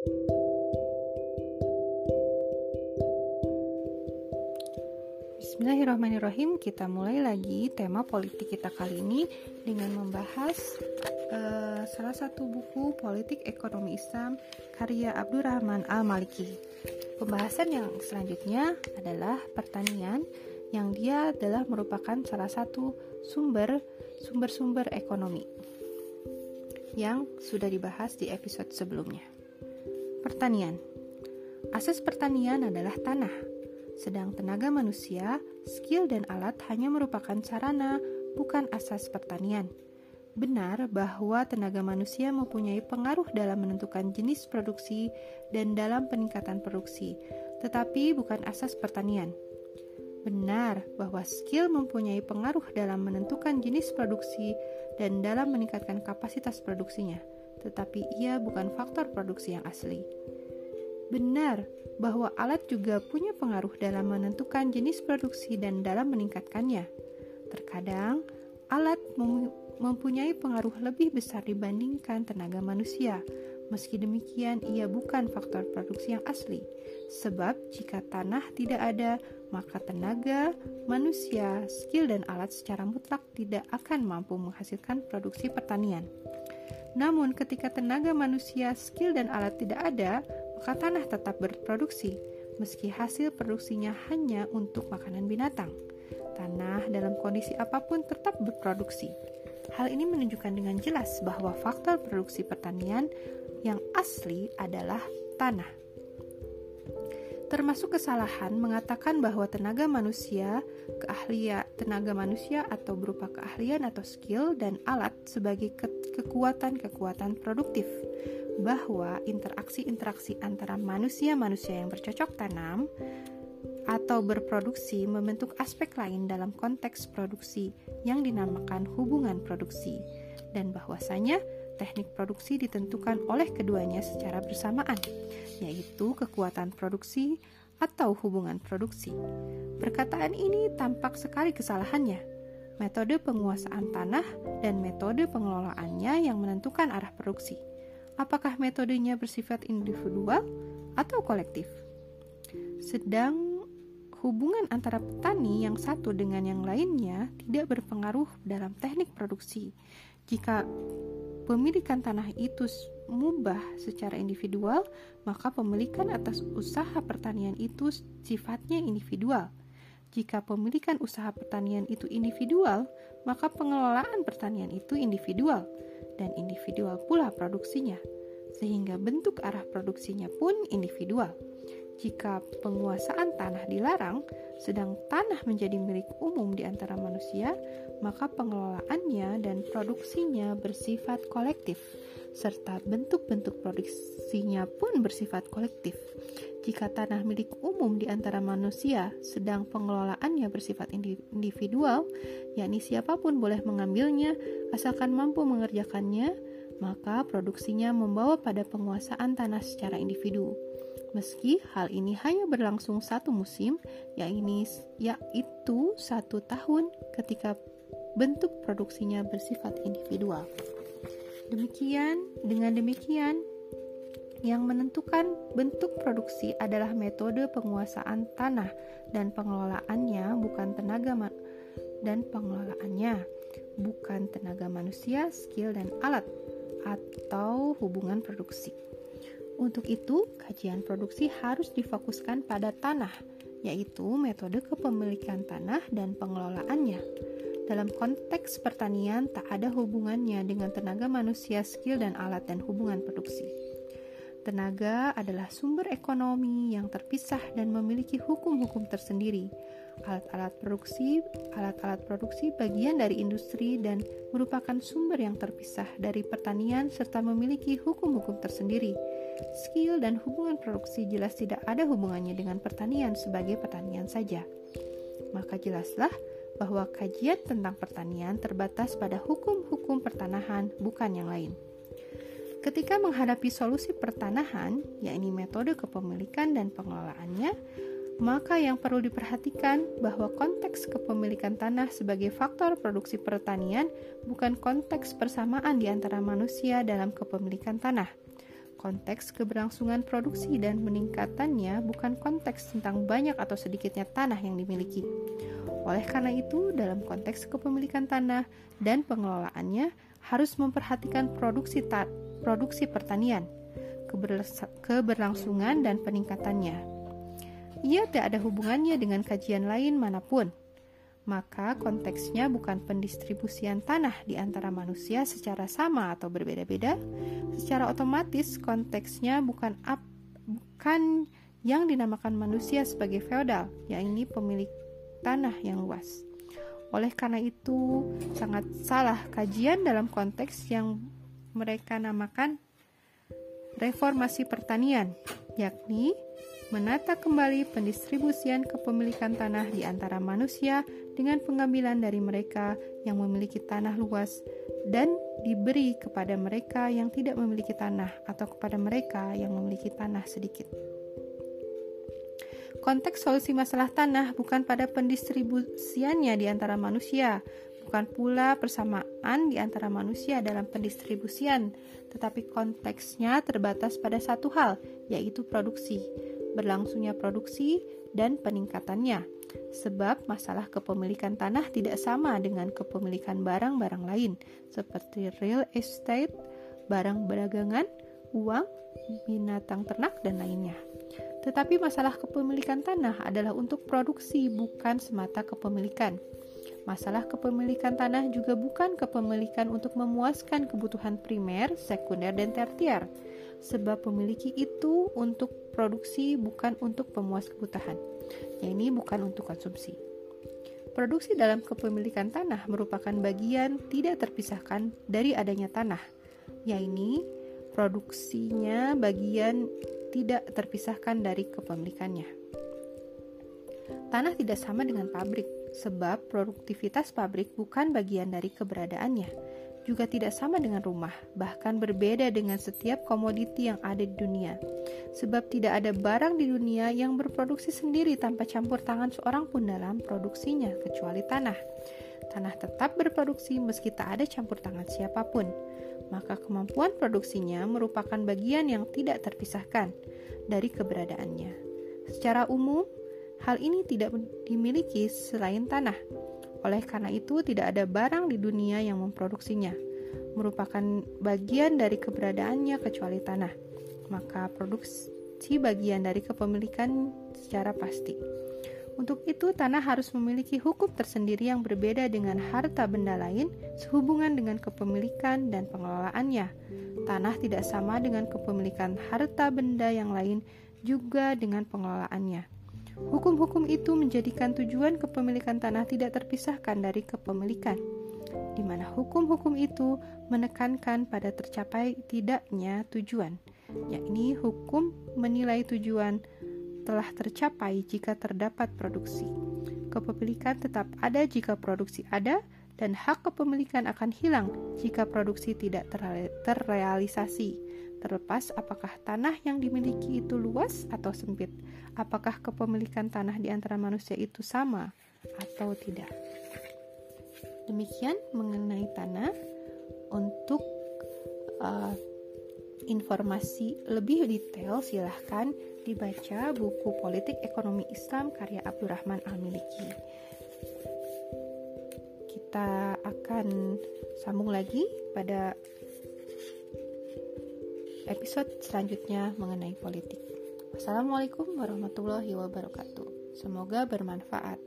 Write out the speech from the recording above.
Bismillahirrahmanirrahim. Kita mulai lagi tema politik kita kali ini dengan membahas uh, salah satu buku politik ekonomi Islam karya Abdurrahman Al-Maliki. Pembahasan yang selanjutnya adalah pertanian yang dia adalah merupakan salah satu sumber sumber-sumber ekonomi yang sudah dibahas di episode sebelumnya. Pertanian. Asas pertanian adalah tanah sedang tenaga manusia, skill dan alat hanya merupakan sarana, bukan asas pertanian. Benar bahwa tenaga manusia mempunyai pengaruh dalam menentukan jenis produksi dan dalam peningkatan produksi, tetapi bukan asas pertanian. Benar bahwa skill mempunyai pengaruh dalam menentukan jenis produksi dan dalam meningkatkan kapasitas produksinya, tetapi ia bukan faktor produksi yang asli. Benar bahwa alat juga punya pengaruh dalam menentukan jenis produksi dan dalam meningkatkannya. Terkadang, alat mempunyai pengaruh lebih besar dibandingkan tenaga manusia. Meski demikian, ia bukan faktor produksi yang asli, sebab jika tanah tidak ada, maka tenaga, manusia, skill, dan alat secara mutlak tidak akan mampu menghasilkan produksi pertanian. Namun, ketika tenaga manusia, skill, dan alat tidak ada, maka tanah tetap berproduksi, meski hasil produksinya hanya untuk makanan binatang. Tanah dalam kondisi apa pun tetap berproduksi. Hal ini menunjukkan dengan jelas bahwa faktor produksi pertanian yang asli adalah tanah. Termasuk kesalahan mengatakan bahwa tenaga manusia, keahlian tenaga manusia atau berupa keahlian atau skill dan alat sebagai kekuatan-kekuatan produktif. Bahwa interaksi-interaksi antara manusia-manusia yang bercocok tanam atau berproduksi membentuk aspek lain dalam konteks produksi yang dinamakan hubungan produksi. Dan bahwasanya teknik produksi ditentukan oleh keduanya secara bersamaan, yaitu kekuatan produksi atau hubungan produksi. Perkataan ini tampak sekali kesalahannya. Metode penguasaan tanah dan metode pengelolaannya yang menentukan arah produksi apakah metodenya bersifat individual atau kolektif. Sedang hubungan antara petani yang satu dengan yang lainnya tidak berpengaruh dalam teknik produksi. Jika pemilikan tanah itu mubah secara individual, maka pemilikan atas usaha pertanian itu sifatnya individual. Jika pemilikan usaha pertanian itu individual, maka pengelolaan pertanian itu individual dan individual pula produksinya, sehingga bentuk arah produksinya pun individual. Jika penguasaan tanah dilarang, sedang tanah menjadi milik umum di antara manusia, maka pengelolaannya dan produksinya bersifat kolektif, serta bentuk-bentuk produksinya pun bersifat kolektif. Jika tanah milik umum di antara manusia, sedang pengelolaannya bersifat individual, yakni siapa pun boleh mengambilnya asalkan mampu mengerjakannya, maka produksinya membawa pada penguasaan tanah secara individu. Meski hal ini hanya berlangsung satu musim, yaitu, yaitu satu tahun ketika bentuk produksinya bersifat individual. Demikian, dengan demikian, yang menentukan bentuk produksi adalah metode penguasaan tanah dan pengelolaannya bukan tenaga dan pengelolaannya bukan tenaga manusia, skill dan alat atau hubungan produksi. Untuk itu, kajian produksi harus difokuskan pada tanah, yaitu metode kepemilikan tanah dan pengelolaannya. Dalam konteks pertanian, tak ada hubungannya dengan tenaga manusia, skill, dan alat, dan hubungan produksi. Tenaga adalah sumber ekonomi yang terpisah dan memiliki hukum-hukum tersendiri. Alat-alat produksi, alat-alat produksi bagian dari industri dan merupakan sumber yang terpisah dari pertanian serta memiliki hukum-hukum tersendiri skill dan hubungan produksi jelas tidak ada hubungannya dengan pertanian sebagai pertanian saja. Maka jelaslah bahwa kajian tentang pertanian terbatas pada hukum-hukum pertanahan, bukan yang lain. Ketika menghadapi solusi pertanahan, yakni metode kepemilikan dan pengelolaannya, maka yang perlu diperhatikan bahwa konteks kepemilikan tanah sebagai faktor produksi pertanian bukan konteks persamaan di antara manusia dalam kepemilikan tanah Konteks keberlangsungan produksi dan meningkatannya bukan konteks tentang banyak atau sedikitnya tanah yang dimiliki. Oleh karena itu, dalam konteks kepemilikan tanah dan pengelolaannya harus memperhatikan produksi ta produksi pertanian, keberlangsungan dan peningkatannya. Ia tidak ada hubungannya dengan kajian lain mana pun maka konteksnya bukan pendistribusian tanah di antara manusia secara sama atau berbeda-beda. Secara otomatis konteksnya bukan bukan yang dinamakan manusia sebagai feodal, yakni pemilik tanah yang luas. Oleh karena itu, sangat salah kajian dalam konteks yang mereka namakan reformasi pertanian, yakni menata kembali pendistribusian kepemilikan tanah di antara manusia dengan pengambilan dari mereka yang memiliki tanah luas dan diberi kepada mereka yang tidak memiliki tanah atau kepada mereka yang memiliki tanah sedikit. Konteks solusi masalah tanah bukan pada pendistribusiannya di antara manusia, bukan pula persamaan di antara manusia dalam pendistribusian, tetapi konteksnya terbatas pada satu hal, yaitu produksi berlangsungnya produksi, dan peningkatannya. Sebab masalah kepemilikan tanah tidak sama dengan kepemilikan barang-barang lain, seperti real estate, barang berdagangan, uang, binatang ternak, dan lainnya. Tetapi masalah kepemilikan tanah adalah untuk produksi, bukan semata kepemilikan. Masalah kepemilikan tanah juga bukan kepemilikan untuk memuaskan kebutuhan primer, sekunder, dan tertiar sebab memiliki itu untuk produksi bukan untuk pemuas kebutuhan. Ya ini bukan untuk konsumsi. Produksi dalam kepemilikan tanah merupakan bagian tidak terpisahkan dari adanya tanah. Ya ini produksinya bagian tidak terpisahkan dari kepemilikannya. Tanah tidak sama dengan pabrik, sebab produktivitas pabrik bukan bagian dari keberadaannya juga tidak sama dengan rumah, bahkan berbeda dengan setiap komoditi yang ada di dunia. Sebab tidak ada barang di dunia yang berproduksi sendiri tanpa campur tangan seorang pun dalam produksinya, kecuali tanah. Tanah tetap berproduksi meski tak ada campur tangan siapa pun. Maka kemampuan produksinya merupakan bagian yang tidak terpisahkan dari keberadaannya. Secara umum, hal ini tidak dimiliki selain tanah oleh karena itu, tidak ada barang di dunia yang memproduksinya, merupakan bagian dari keberadaannya kecuali tanah. Maka produksi bagian dari kepemilikan secara pasti. Untuk itu, tanah harus memiliki hukum tersendiri yang berbeda dengan harta benda lain sehubungan dengan kepemilikan dan pengelolaannya. Tanah tidak sama dengan kepemilikan harta benda yang lain juga dengan pengelolaannya. Hukum-hukum itu menjadikan tujuan kepemilikan tanah tidak terpisahkan dari kepemilikan, di mana hukum-hukum itu menekankan pada tercapai tidaknya tujuan, yakni hukum menilai tujuan telah tercapai jika terdapat produksi. Kepemilikan tetap ada jika produksi ada, dan hak kepemilikan akan hilang jika produksi tidak terrealisasi terlepas apakah tanah yang dimiliki itu luas atau sempit, apakah kepemilikan tanah di antara manusia itu sama atau tidak. Demikian mengenai tanah. Untuk uh, informasi lebih detail, silahkan dibaca buku Politik Ekonomi Islam karya Abdurrahman Al-Miliki. Kita akan sambung lagi pada episode selanjutnya mengenai politik. Wassalamualaikum warahmatullahi wabarakatuh. Semoga bermanfaat.